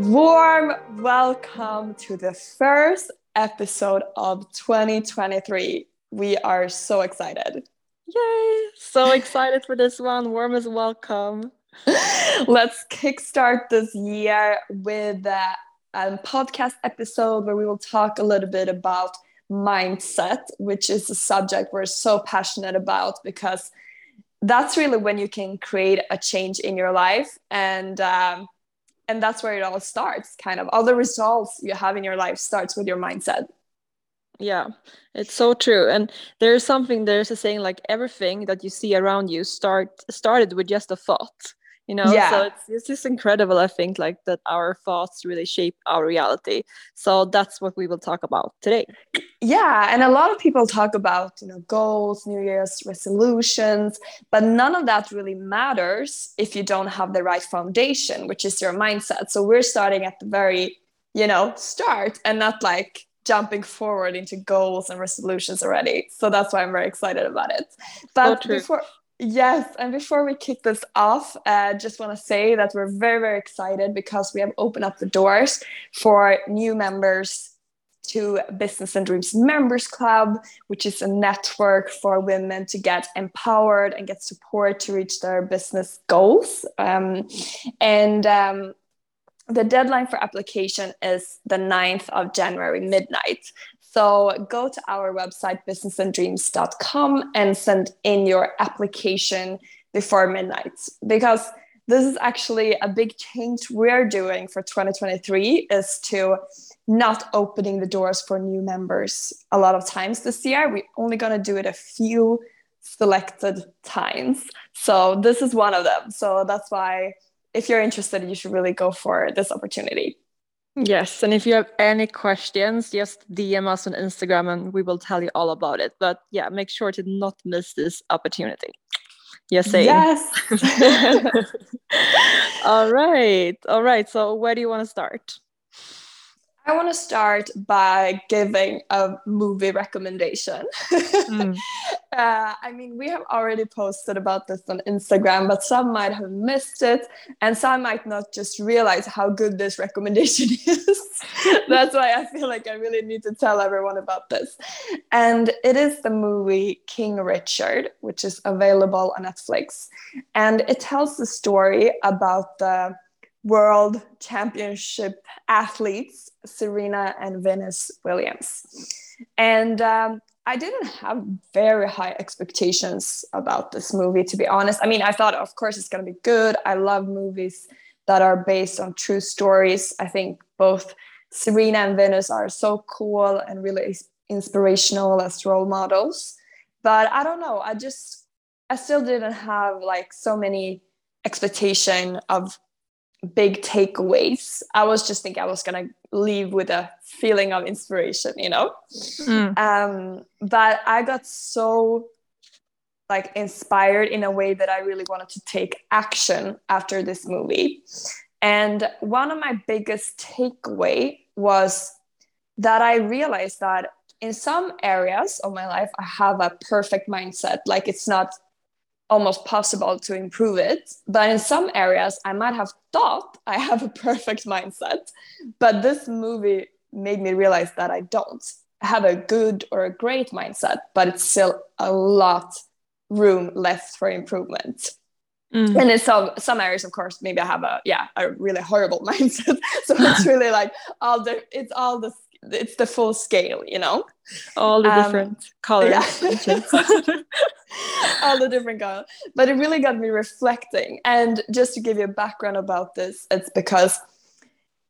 Warm welcome to the first episode of 2023. We are so excited. Yay! So excited for this one. Warmest welcome. Let's kickstart this year with uh, a podcast episode where we will talk a little bit about mindset, which is a subject we're so passionate about because that's really when you can create a change in your life and um, and that's where it all starts kind of. All the results you have in your life starts with your mindset. Yeah it's so true. And there's something there's a saying like everything that you see around you start started with just a thought you know? Yeah. so it's, it's just incredible i think like that our thoughts really shape our reality. So that's what we will talk about today. Yeah and a lot of people talk about you know goals new year's resolutions but none of that really matters if you don't have the right foundation which is your mindset. So we're starting at the very you know start and not like jumping forward into goals and resolutions already. So that's why i'm very excited about it. But so before Yes, and before we kick this off, I uh, just want to say that we're very, very excited because we have opened up the doors for new members to Business and Dreams Members Club, which is a network for women to get empowered and get support to reach their business goals. Um, and um, the deadline for application is the 9th of January, midnight. So go to our website, businessanddreams.com, and send in your application before midnight. Because this is actually a big change we're doing for 2023 is to not opening the doors for new members. A lot of times this year we're only going to do it a few selected times. So this is one of them. So that's why if you're interested you should really go for this opportunity Yes, and if you have any questions, just DM us on Instagram and we will tell you all about it. But yeah, make sure to not miss this opportunity. Yes. Yes. all right. All right. So where do you want to start? I want to start by giving a movie recommendation. mm. uh, I mean, we have already posted about this on Instagram, but some might have missed it, and some might not just realize how good this recommendation is. That's why I feel like I really need to tell everyone about this. And it is the movie King Richard, which is available on Netflix. And it tells the story about the world championship athletes, Serena and Venus Williams. And um, I didn't have very high expectations about this movie, to be honest. I mean, I thought, of course, it's going to be good. I love movies that are based on true stories. I think both Serena and Venus are so cool and really inspirational as role models. But I don't know. I just, I still didn't have like so many expectation of big takeaways. I was just thinking I was gonna leave with a feeling of inspiration, you know. Mm. Um, but I got so like inspired in a way that I really wanted to take action after this movie. And one of my biggest takeaway was that I realized that in some areas of my life I have a perfect mindset. Like it's not almost possible to improve it. But in some areas, I might have thought I have a perfect mindset. But this movie made me realize that I don't have a good or a great mindset, but it's still a lot room left for improvement. Mm. And in some some areas, of course, maybe I have a yeah a really horrible mindset. so it's really like all the it's all the it's the full scale, you know, all the um, different colors, yeah. all the different colors. But it really got me reflecting. And just to give you a background about this, it's because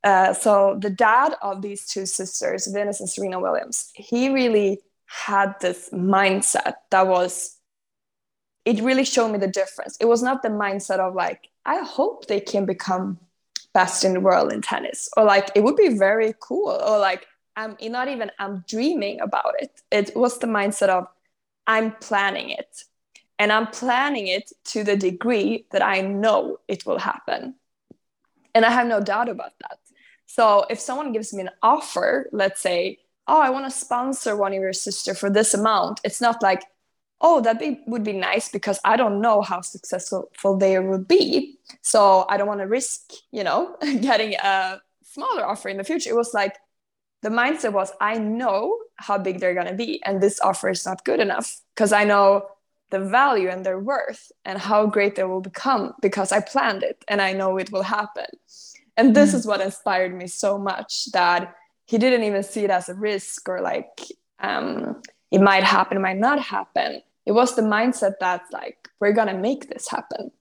uh, so the dad of these two sisters, Venus and Serena Williams, he really had this mindset that was. It really showed me the difference. It was not the mindset of like, I hope they can become best in the world in tennis or like it would be very cool or like I'm eh, not even I'm dreaming about it. It was the mindset of I'm planning it. And I'm planning it to the degree that I know it will happen. And I have no doubt about that. So if someone gives me an offer, let's say, oh, I want to sponsor one of your sister for this amount, it's not like, oh, that be, would be nice because I don't know how successful they will be. So I don't want to risk, you know, getting a smaller offer in the future it was like the mindset was i know how big they're going to be and this offer is not good enough because i know the value and their worth and how great they will become because i planned it and i know it will happen. And this mm. is what inspired me so much that he didn't even see it as a risk or like um, it might happen it might not happen. It was the mindset that like we're gonna make this happen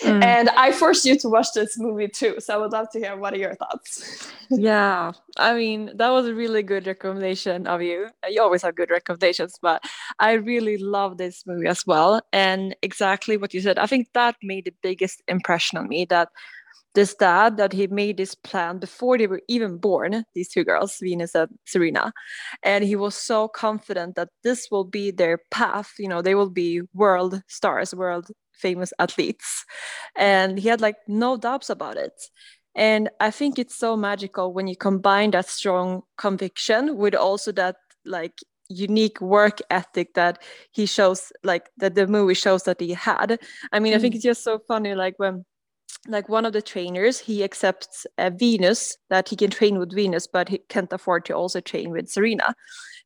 Mm. And I forced you to watch this movie too. So I would love to hear what are your thoughts? yeah, I mean, that was a really good recommendation of you. You always have good recommendations, but I really love this movie as well. And exactly what you said, I think that made the biggest impression on me that this dad that he made this plan before they were even born these two girls venus and serena and he was so confident that this will be their path you know they will be world stars world famous athletes and he had like no doubts about it and i think it's so magical when you combine that strong conviction with also that like unique work ethic that he shows like that the movie shows that he had i mean mm. i think mm. it's just so funny like when like one of the trainers he accepts a venus that he can train with venus but he can't afford to also train with serena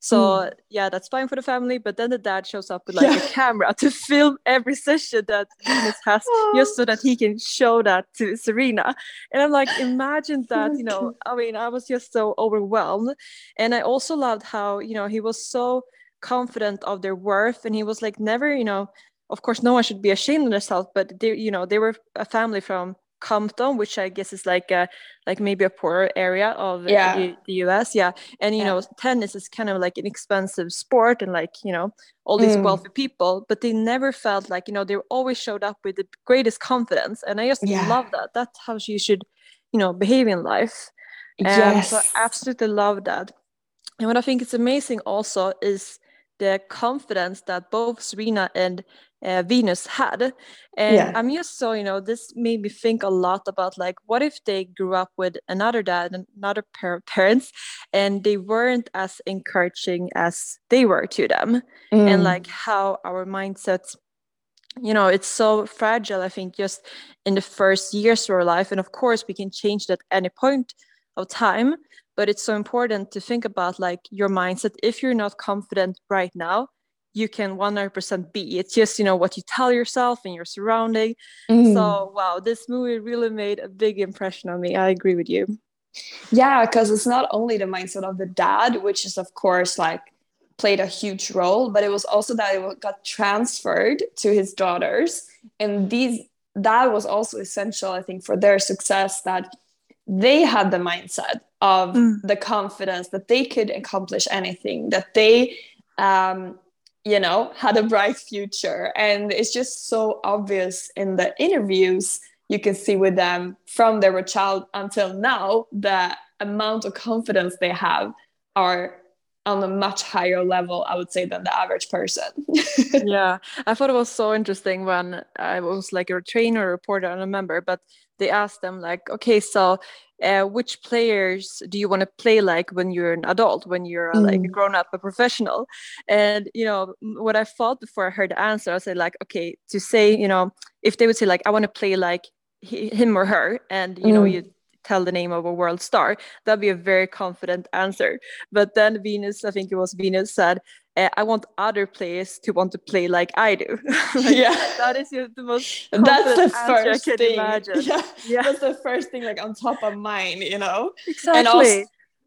so mm. yeah that's fine for the family but then the dad shows up with like yeah. a camera to film every session that venus has just so that he can show that to serena and i'm like imagine that you know i mean i was just so overwhelmed and i also loved how you know he was so confident of their worth and he was like never you know of course no one should be ashamed of themselves but they you know they were a family from Compton, which I guess is like a like maybe a poorer area of yeah. the, the, US. Yeah. And you yeah. know, tennis is kind of like an expensive sport and like, you know, all these mm. wealthy people, but they never felt like, you know, they always showed up with the greatest confidence. And I just yeah. love that. That's how you should, you know, behave in life. Um, yes. So I absolutely love that. And what I think is amazing also is the confidence that both Serena and uh, Venus had. And yeah. I'm just so, you know, this made me think a lot about like, what if they grew up with another dad and another pair of parents and they weren't as encouraging as they were to them? Mm. And like how our mindsets, you know, it's so fragile, I think, just in the first years of our life. And of course, we can change that any point of time. But it's so important to think about like your mindset. If you're not confident right now, you can 100% be. It's just, you know, what you tell yourself and your surrounding. Mm. So, wow, this movie really made a big impression on me. I agree with you. Yeah, because it's not only the mindset of the dad, which is, of course, like played a huge role, but it was also that it got transferred to his daughters. And these, that was also essential, I think, for their success that they had the mindset of mm. the confidence that they could accomplish anything, that they, um, you know, had a bright future. And it's just so obvious in the interviews you can see with them from they were child until now, the amount of confidence they have are on a much higher level, I would say, than the average person. yeah, I thought it was so interesting when I was like a trainer, reporter, I don't remember, but they asked them like, okay, so uh, which players do you want to play like when you're an adult when you're mm. like a grown up a professional and you know what i thought before i heard the answer i said like okay to say you know if they would say like i want to play like him or her and you mm. know you tell the name of a world star that'd be a very confident answer but then venus i think it was venus said uh, I want other players to want to play like I do. like, yeah, that is the most. That's the first thing. Yeah. yeah, that's the first thing like on top of mind, you know. Exactly. And also,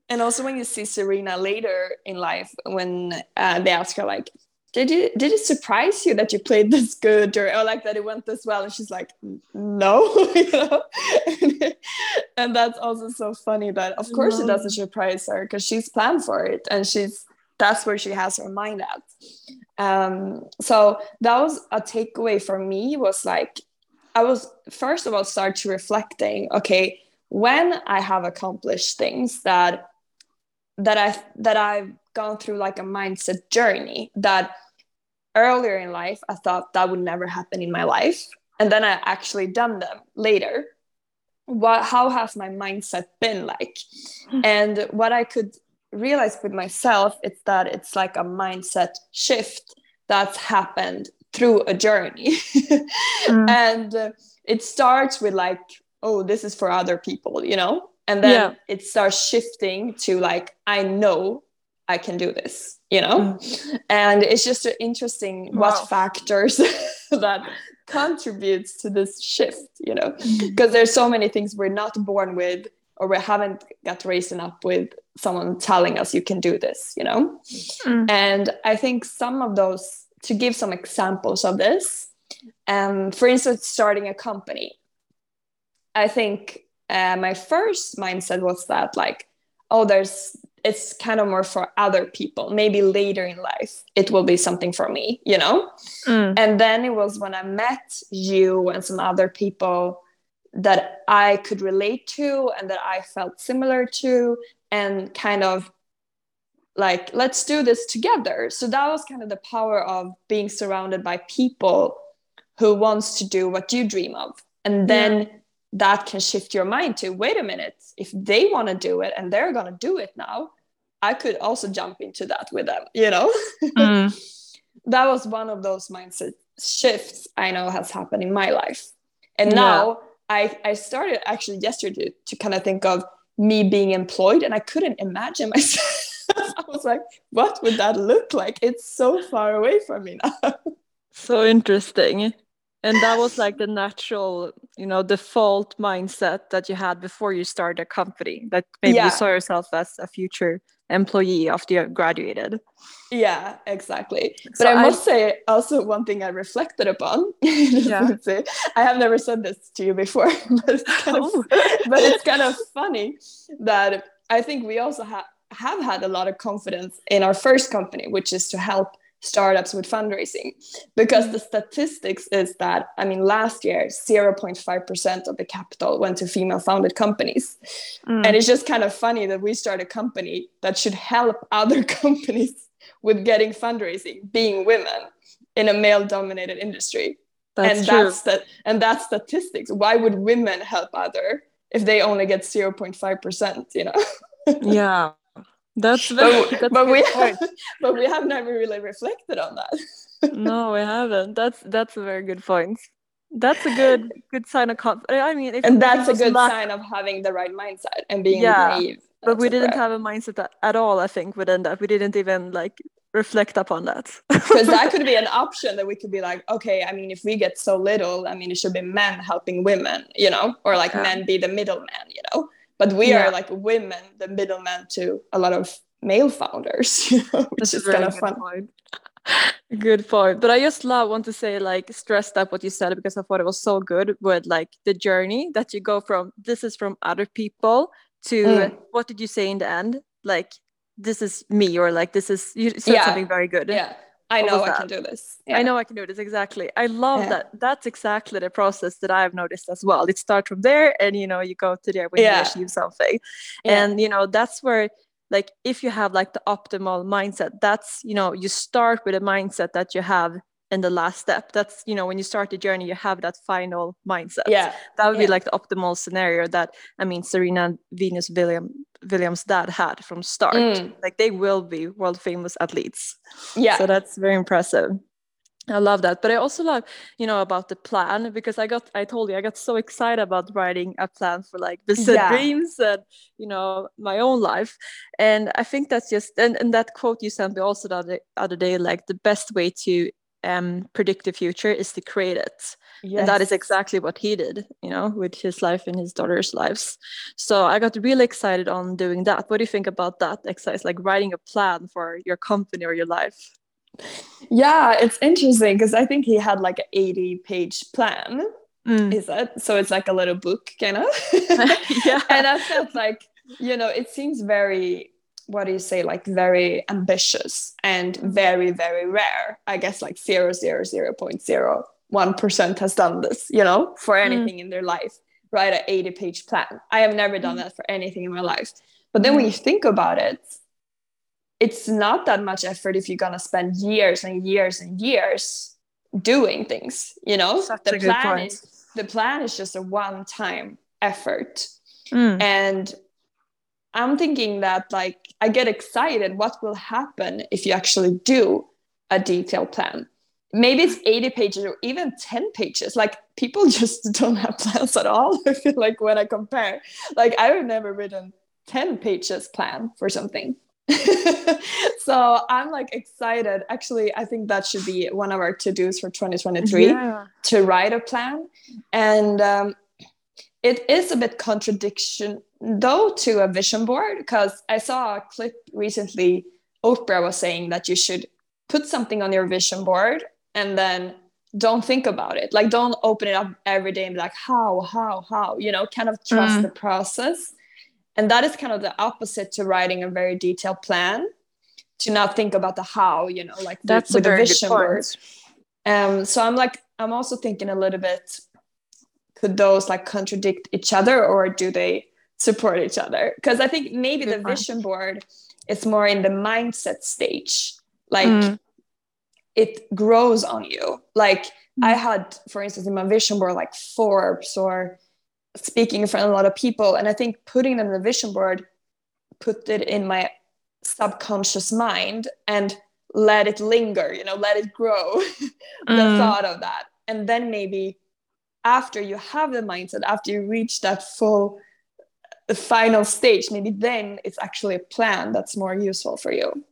and also when you see Serena later in life, when uh, they ask her like, "Did you did it surprise you that you played this good or, or like that it went this well?" And she's like, "No," you know. and that's also so funny that of course it doesn't surprise her because she's planned for it and she's that's where she has her mind at. Um, so that was a takeaway for me was like i was first of all start to reflecting okay when i have accomplished things that that i that i've gone through like a mindset journey that earlier in life i thought that would never happen in my life. And then i actually done them later. What how has my mindset been like? Hmm. and what i could realized with myself it's that it's like a mindset shift that's happened through a journey mm. and uh, it starts with like oh this is for other people you know and then yeah. it starts shifting to like i know i can do this you know mm. and it's just interesting wow. what factors that contributes to this shift you know because mm. there's so many things we're not born with or we haven't got raised up with someone telling us you can do this you know? Mm. and i think some of those to give some examples of this um, for instance starting a company. I think uh, my first mindset was that like oh there's it's kind of more for other people. Maybe later in life it will be something for me you know? Mm. and then it was when i met you and some other people that i could relate to and that i felt similar to and kind of like let's do this together so that was kind of the power of being surrounded by people who wants to do what you dream of and then yeah. that can shift your mind to wait a minute if they want to do it and they're going to do it now i could also jump into that with them you know mm. that was one of those mindset shifts i know has happened in my life and yeah. now i i started actually yesterday to, to kind of think of me being employed and I couldn't imagine myself. I was like, what would that look like? It's so far away from me now. so interesting. And that was like the natural, you know, default mindset that you had before you started a company. That maybe yeah. you saw yourself as a future employee after you graduated. Yeah, exactly. So but I, I must say also one thing I reflected upon. yeah. I have never said this to you before, oh. but it's kind of, oh. but it's kind of funny that I think we also have have had a lot of confidence in our first company, which is to help startups with fundraising. Because the statistics is that i mean last year 0.5% of the capital went to female founded companies. Mm. and it's just kind of funny that we start a company that should help other companies with getting fundraising being women in a male dominated industry. That's and true. that's that and that's statistics. Why would women help other if they only get 0.5% you know? Yeah that's very, but, that's but we have, but we have never really reflected on that. no, we haven't. That's that's a very good point. That's a good good sign of confidence. I mean, and that's a good sign of having the right mindset and being yeah, naive. But we didn't have a mindset at all. I think within that, we didn't even like reflect upon that. Because that could be an option that we could be like, okay, I mean, if we get so little, I mean, it should be men helping women, you know, or like yeah. men be the middleman, but we yeah. are like women the middleman to a lot of male founders you know, which That's is kind of fun point. good point but i just love want to say like stressed up what you said because i thought it was so good with like the journey that you go from this is from other people to mm. what did you say in the end like this is me or like this is you said yeah. something very good yeah I know I can do this. Yeah. I know I can do this exactly. I love yeah. that. That's exactly the process that I've noticed as well. It starts from there, and you know, you go to there when yeah. you achieve something, and you know, that's where like if you have like the optimal mindset, that's you know, you start with a mindset that you have in the last step. That's you know, when you start the journey, you have that final mindset. Yeah, that would be like the optimal scenario. That I mean, Serena Venus William Williams' dad had from start. Mm. Like they will be world famous athletes. Yeah. So that's very impressive. I love that. But I also love, you know, about the plan because I got, I told you, I got so excited about writing a plan for like the yeah. dreams and, you know, my own life. And I think that's just, and, and that quote you sent me also the other, other day, like the best way to um, predict the future is to create it. Yes. And that is exactly what he did, you know, with his life and his daughter's lives. So I got really excited on doing that. What do you think about that exercise, like writing a plan for your company or your life? Yeah, it's interesting because I think he had like an 80 page plan. Mm. Is it? So it's like a little book, kind of. yeah. And I felt like, you know, it seems very what do you say like very ambitious and mm. very very rare i guess like 0 0 0 0.0 1% has done this, you know, for mm. anything mm. in their life, write an 80 page plan. I have never done mm. that for anything in my life. But then when you mm. think about it, it's not that much effort if you're going to spend years and years and years doing things, you know? Such the plan is the plan is just a one time effort. Mm. And I'm thinking that like I get excited what will happen if you actually do a detailed plan. Maybe it's 80 pages or even 10 pages. Like people just don't have plans at all i feel like when i compare. Like i've never written 10 pages plan for something. So i'm like excited. Actually i think that should be one of our to-dos for 2023 yeah. to write a plan. And um, it is a bit contradiction though to a vision board because i saw a clip recently oprah was saying that you should put something on your vision board and then don't think about it. Like don't open it up every day and be like how how how you know kind of trust mm. the process. And that is kind of the opposite to writing a very detailed plan to not think about the how you know like that's with, a very vision board. um so i'm like i'm also thinking a little bit could those like contradict each other or do they support each other because i think maybe Good the point. vision board is more in the mindset stage like mm. it grows on you like mm. i had for instance in my vision board like forbes or speaking in front of a lot of people and i think putting them in the vision board put it in my subconscious mind and let it linger you know let it grow the mm. thought of that and then maybe after you have the mindset after you reach that full final stage maybe then it's actually a plan that's more useful for you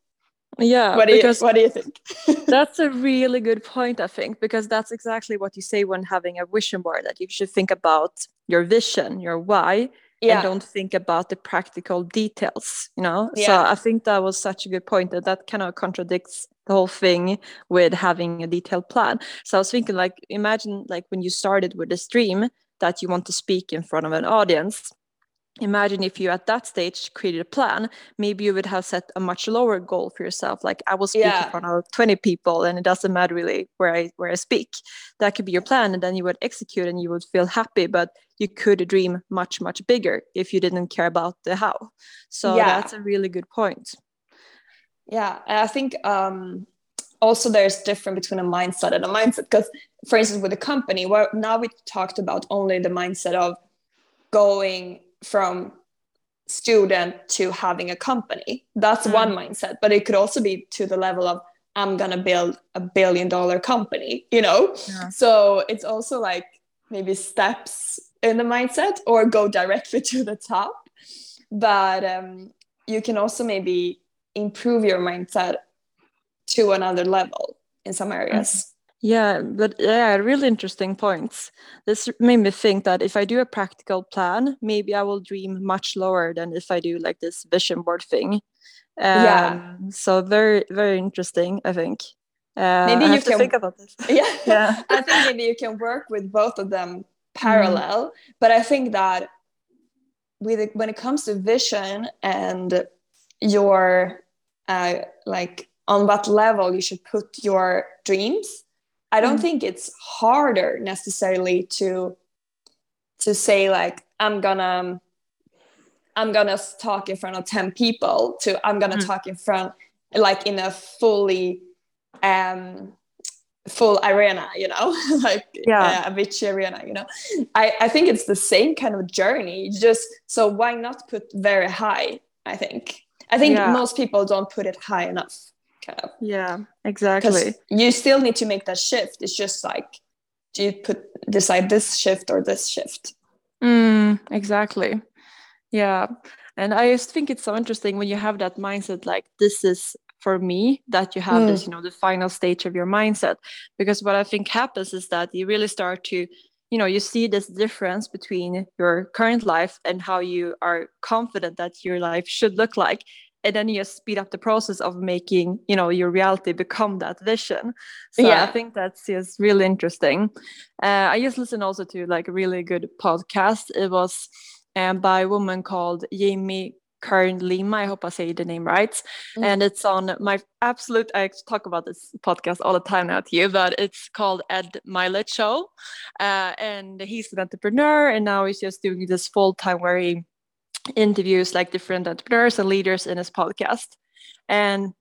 yeah what do you, what do you think that's a really good point i think because that's exactly what you say when having a vision board that you should think about your vision your why yeah. and don't think about the practical details you know yeah. so i think that was such a good point that that kind of contradicts the whole thing with having a detailed plan. So i was thinking like imagine like when you started with a stream that you want to speak in front of an audience. Imagine if you at that stage created a plan. Maybe you would have set a much lower goal for yourself like i will speak yeah. in front of 20 people and it doesn't matter really where i where i speak. That could be your plan and then you would execute and you would feel happy but you could dream much much bigger if you didn't care about the how. So yeah. that's a really good point. Yeah i think um also there's different between a mindset and a mindset because for instance with a company well now we talked about only the mindset of going from student to having a company. That's mm. one mindset, but it could also be to the level of I'm gonna build a billion dollar company, you know? Yeah. So it's also like maybe steps in the mindset or go directly to the top. But um, you can also maybe improve your mindset to another level in some areas. Yeah, but yeah, really interesting points. This made me think that if I do a practical plan, maybe I will dream much lower than if I do like this vision board thing. Um, yeah. So very, very interesting, I think. Uh, maybe I you can think about this. Yeah, yeah. I think maybe you can work with both of them parallel. Mm. But I think that with it, when it comes to vision and your uh, like on what level you should put your dreams I don't mm. think it's harder necessarily to to say like I'm gonna I'm gonna talk in front of 10 people to I'm gonna mm. talk in front like in a fully um full arena you know like yeah. Uh, Avicii arena you know I, I think it's the same kind of journey just so why not put very high I think I think yeah. most people don't put it high enough kind of yeah exactly. you still need to make that shift. It's just like do you put decide this shift or this shift? Mm, exactly. Yeah. And i just think it's so interesting when you have that mindset like this is for me that you have mm. this you know the final stage of your mindset. Because what i think happens is that you really start to you know you see this difference between your current life and how you are confident that your life should look like and then you just speed up the process of making you know your reality become that vision so yeah. i think that's just really interesting uh, i just listened also to like a really good podcast it was um, by a woman called jamie Kern Lima, I hope I say the name right. Mm. And it's on my absolute, I talk about this podcast all the time now to you, but it's called Ed Mylett Show. Uh, and he's an entrepreneur and now he's just doing this full time where he interviews like different entrepreneurs and leaders in his podcast. And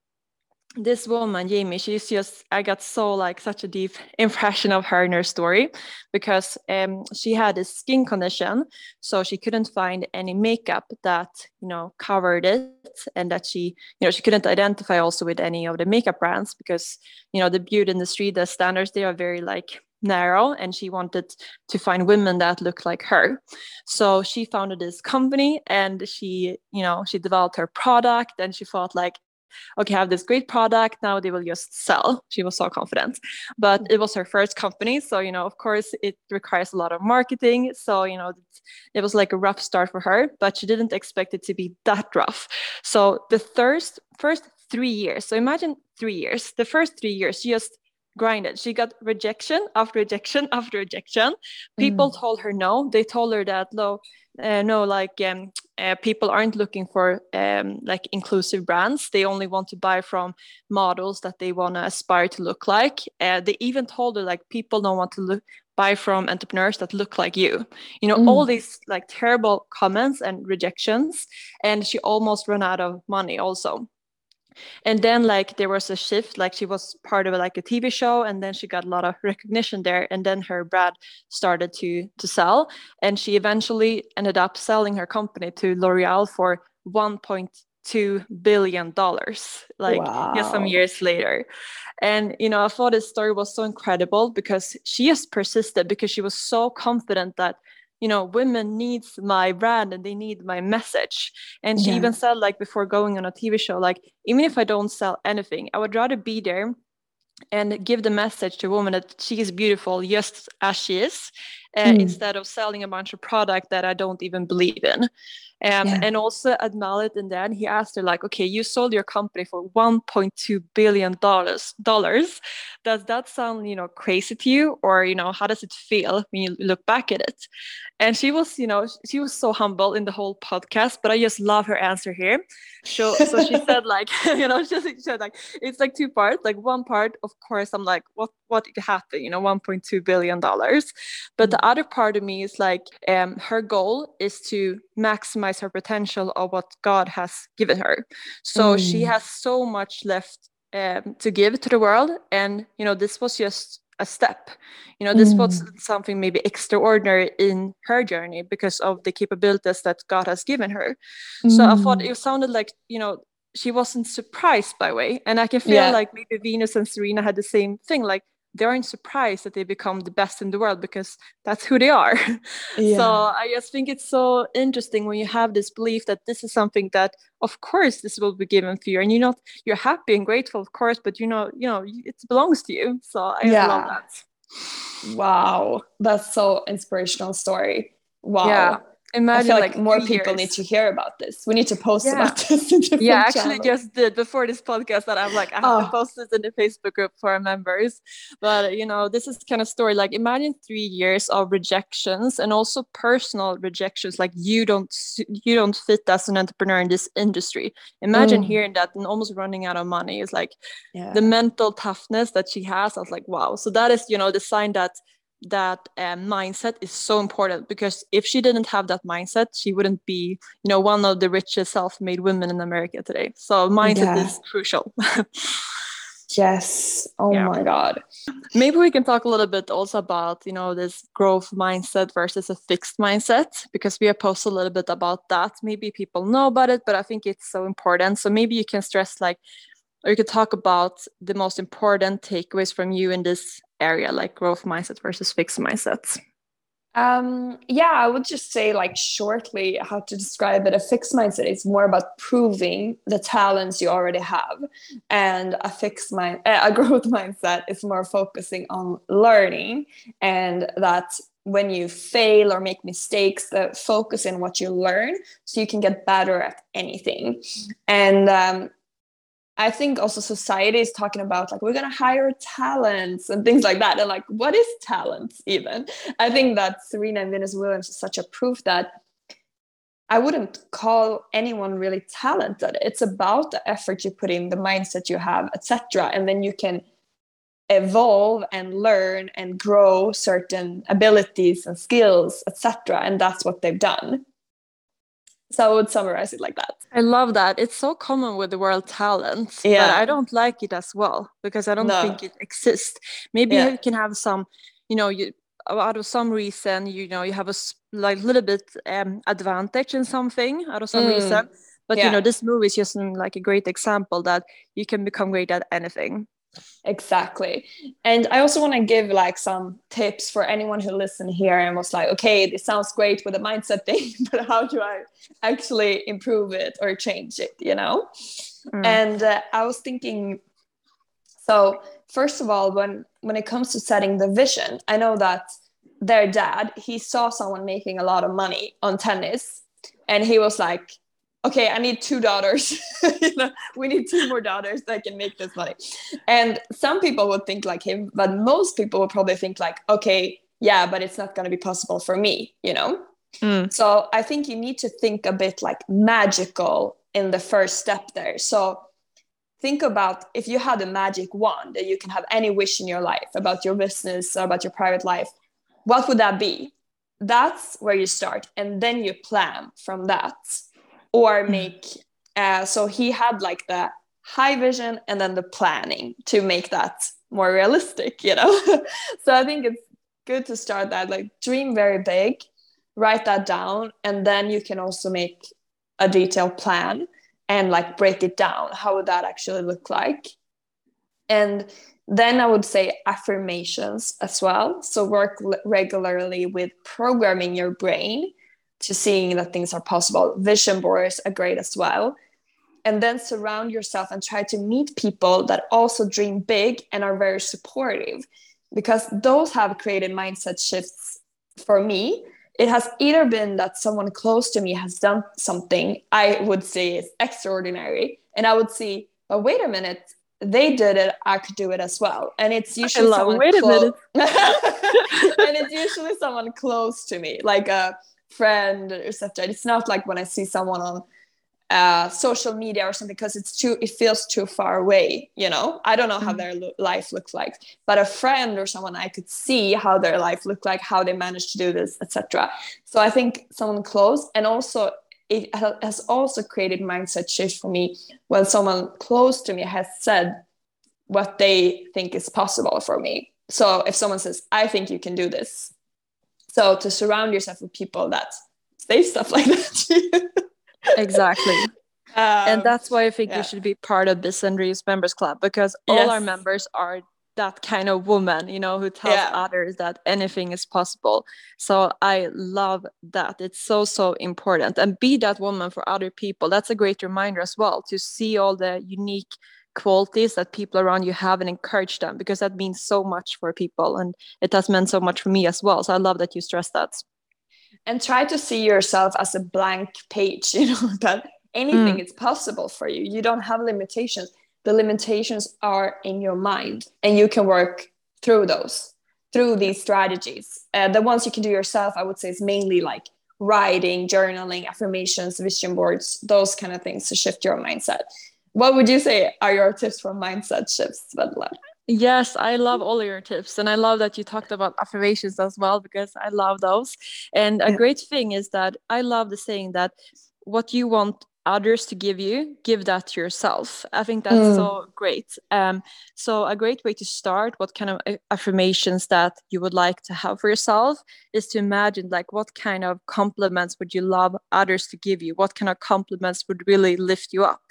this woman jamie she's just i got so like such a deep impression of her in her story because um, she had a skin condition so she couldn't find any makeup that you know covered it and that she you know she couldn't identify also with any of the makeup brands because you know the beauty industry the standards they are very like narrow and she wanted to find women that looked like her so she founded this company and she you know she developed her product and she thought like okay, I have this great product. Now they will just sell. She was so confident. But it was her first company. So, you know, of course, it requires a lot of marketing. So, you know, it was like a rough start for her, but she didn't expect it to be that rough. So, the first, first three years, so imagine three years, the first three years, she just grinded. She got rejection after rejection after rejection. People mm. told her no. They told her that, no, uh, no, like um, uh, people aren't looking for um, like inclusive brands. They only want to buy from models that they want to aspire to look like. Uh, they even told her like people don't want to look buy from entrepreneurs that look like you. You know, mm. all these like terrible comments and rejections, and she almost ran out of money also and then like there was a shift like she was part of like a tv show and then she got a lot of recognition there and then her brand started to to sell and she eventually ended up selling her company to l'oreal for 1.2 billion dollars like wow. some years later and you know i thought this story was so incredible because she just persisted because she was so confident that you know women needs my brand and they need my message and she yeah. even said like before going on a tv show like even if i don't sell anything i would rather be there and give the message to a woman that she is beautiful just as she is uh, mm. instead of selling a bunch of product that i don't even believe in. Um, yeah. and also Ed Mylett and then he asked her like okay you sold your company for 1.2 billion dollars dollars. Does that sound you know crazy to you? Or you know how does it feel when you look back at it? And she was you know she was so humble in the whole podcast but i just love her answer here. So so she said like you know she said like it's like two parts like one part of course i'm like what what it happened you know 1.2 billion dollars but the mm. other part of me is like um her goal is to maximize her potential of what god has given her so mm. she has so much left um, to give to the world and you know this was just a step you know this mm. was something maybe extraordinary in her journey because of the capabilities that god has given her mm. so i thought mm. it sounded like you know she wasn't surprised by way and i can feel yeah. like maybe venus and serena had the same thing like they aren't surprised that they become the best in the world because that's who they are. Yeah. So I just think it's so interesting when you have this belief that this is something that, of course, this will be given to you, and you're not you're happy and grateful, of course, but you know, you know, it belongs to you. So I yeah. love that. Wow, that's so inspirational story. Wow. Yeah. Imagine I feel like, like more people years. need to hear about this. We need to post yeah. about this. yeah, actually, channels. just did before this podcast that I'm like I have oh. to post this in the Facebook group for our members. But you know, this is kind of story. Like, imagine three years of rejections and also personal rejections. Like, you don't you don't fit as an entrepreneur in this industry. Imagine mm. hearing that and almost running out of money. Is like yeah. the mental toughness that she has. I was like, wow. So that is you know the sign that that um, mindset is so important because if she didn't have that mindset she wouldn't be you know one of the richest self-made women in america today. So mindset yeah. is crucial. Yes. Oh yeah. my god. Maybe we can talk a little bit also about you know this growth mindset versus a fixed mindset because we have posted a little bit about that. Maybe people know about it but i think it's so important. So maybe you can stress like or you could talk about the most important takeaways from you in this area like growth mindset versus fixed mindsets? Um yeah i would just say like shortly how to describe it a fixed mindset is more about proving the talents you already have. And a fixed mind a growth mindset is more focusing on learning and that when you fail or make mistakes the focus in what you learn so you can get better at anything. And um, I think also society is talking about like we're gonna hire talents and things like that. And like, what is talent even? I think that Serena and Venus Williams is such a proof that I wouldn't call anyone really talented. It's about the effort you put in, the mindset you have, etc. And then you can evolve and learn and grow certain abilities and skills, etc. And that's what they've done. So I would summarize it like that. I love that. It's so common with the world talent, yeah. but I don't like it as well because I don't no. think it exists. Maybe yeah. you can have some, you know, you out of some reason, you know, you have a like little bit um, advantage in something out of some mm. reason. But yeah. you know, this movie is just like a great example that you can become great at anything. Exactly. And I also want to give like some tips for anyone who listened here and was like, okay, this sounds great with the mindset thing, but how do I actually improve it or change it, you know? Mm. And uh, I was thinking, so first of all, when when it comes to setting the vision, I know that their dad, he saw someone making a lot of money on tennis and he was like, okay, I need two daughters. you know, we need two more daughters that can make this money. And some people would think like him, but most people would probably think like, okay, yeah, but it's not going to be possible for me, you know? Mm. So I think you need to think a bit like magical in the first step there. So think about if you had a magic wand that you can have any wish in your life about your business or about your private life, what would that be? That's where you start. And then you plan from that or mm. make uh, so he had like the high vision and then the planning to make that more realistic you know? So i think it's good to start that like dream very big write that down and then you can also make a detailed plan and like break it down how would that actually look like? And then i would say affirmations as well. So work regularly with programming your brain to seeing that things are possible. Vision boards are great as well. And then surround yourself and try to meet people that also dream big and are very supportive because those have created mindset shifts for me. It has either been that someone close to me has done something I would say is extraordinary, and I would see, but wait a minute, they did it, I could do it as well. And it's usually someone wait a minute. and it's usually someone close to me, like a friend or etc it's not like when i see someone on uh, social media or something because it's too it feels too far away you know? I don't know how mm-hmm. their lo- life looks like but a friend or someone i could see how their life looked like how they managed to do this etc so i think someone close and also it has also created mindset shift for me when someone close to me has said what they think is possible for me. So if someone says i think you can do this so to surround yourself with people that say stuff like that exactly um, and that's why i think yeah. you should be part of this Dreams members club because all yes. our members are that kind of woman you know who tells yeah. others that anything is possible so i love that it's so so important and be that woman for other people that's a great reminder as well to see all the unique qualities that people around you have and encourage them because that means so much for people and it has meant so much for me as well. So i love that you stress that. And try to see yourself as a blank page you know that anything mm. is possible for you. You don't have limitations. The limitations are in your mind and you can work through those through these strategies. Uh, the ones you can do yourself i would say is mainly like writing journaling affirmations vision boards those kind of things to shift your mindset what would you say are your tips for mindset shifts? Yes, I love all your tips. And I love that you talked about affirmations as well, because I love those. And a yeah. great thing is that I love the saying that what you want others to give you give that to yourself i think that's mm. so great um, so a great way to start what kind of affirmations that you would like to have for yourself is to imagine like what kind of compliments would you love others to give you what kind of compliments would really lift you up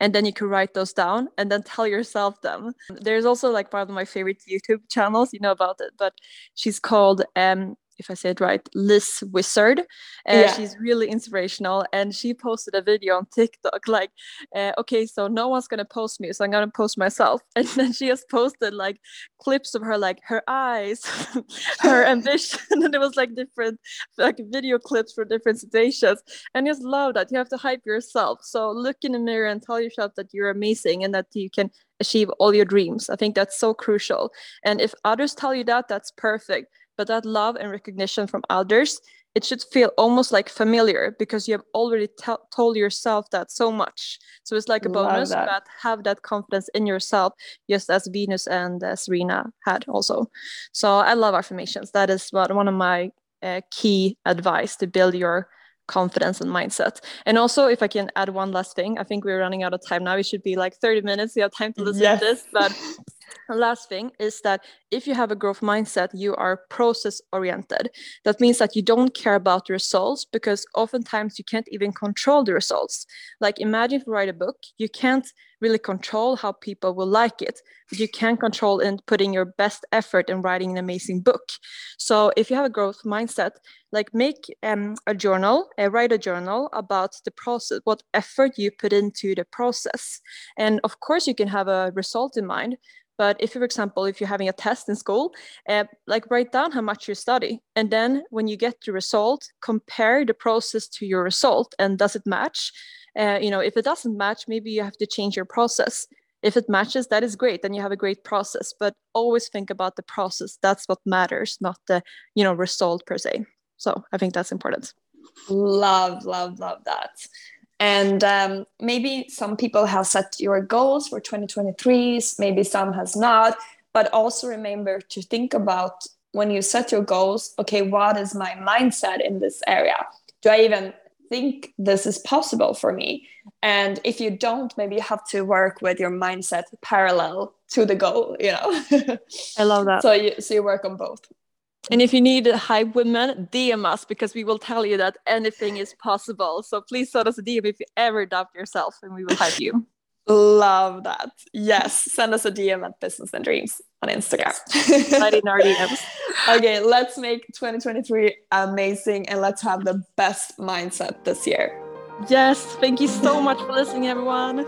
and then you can write those down and then tell yourself them. There's also like one of my favorite youtube channels you know about it but she's called um if I say it right, Liz Wizard. Uh, yeah. She's really inspirational, and she posted a video on TikTok like, uh, okay, so no one's gonna post me, so I'm gonna post myself. And then she has posted like clips of her, like her eyes, her ambition, and it was like different like video clips for different situations. And I just love that you have to hype yourself. So look in the mirror and tell yourself that you're amazing and that you can achieve all your dreams. I think that's so crucial. And if others tell you that, that's perfect but that love and recognition from others it should feel almost like familiar because you have already t- told yourself that so much so it's like a bonus that. but have that confidence in yourself just as venus and uh, serena had also so i love affirmations that is what one of my uh, key advice to build your confidence and mindset. And also, if I can add one last thing, I think we're running out of time now. We should be like 30 minutes. We have time to listen yes. to this. But last thing is that if you have a growth mindset, you are process oriented. That means that you don't care about the results because oftentimes you can't even control the results. Like imagine if you write a book, you can't really control how people will like it, but you can control in putting your best effort in writing an amazing book. So if you have a growth mindset, like make um, a journal, uh, write a journal about the process, what effort you put into the process. And of course, you can have a result in mind, but if, for example, if you're having a test in school, uh, like write down how much you study. And then when you get the result, compare the process to your result. And does it match? Uh, you know, if it doesn't match, maybe you have to change your process. If it matches, that is great. Then you have a great process. But always think about the process. That's what matters, not the, you know, result per se. So I think that's important. Love, love, love that. And um, maybe some people have set your goals for 2023, maybe some has not. But also remember to think about when you set your goals, okay, what is my mindset in this area? Do I even think this is possible for me? And if you don't, maybe you have to work with your mindset parallel to the goal, you know? I love that. So you, so you work on both. And if you need a hype women, DM us because we will tell you that anything is possible. So please send us a DM if you ever doubt yourself and we will hype you. Love that. Yes, send us a DM at Business and Dreams on Instagram. Right in our DMs. okay, let's make 2023 amazing and let's have the best mindset this year. Yes, thank you so much for listening, everyone.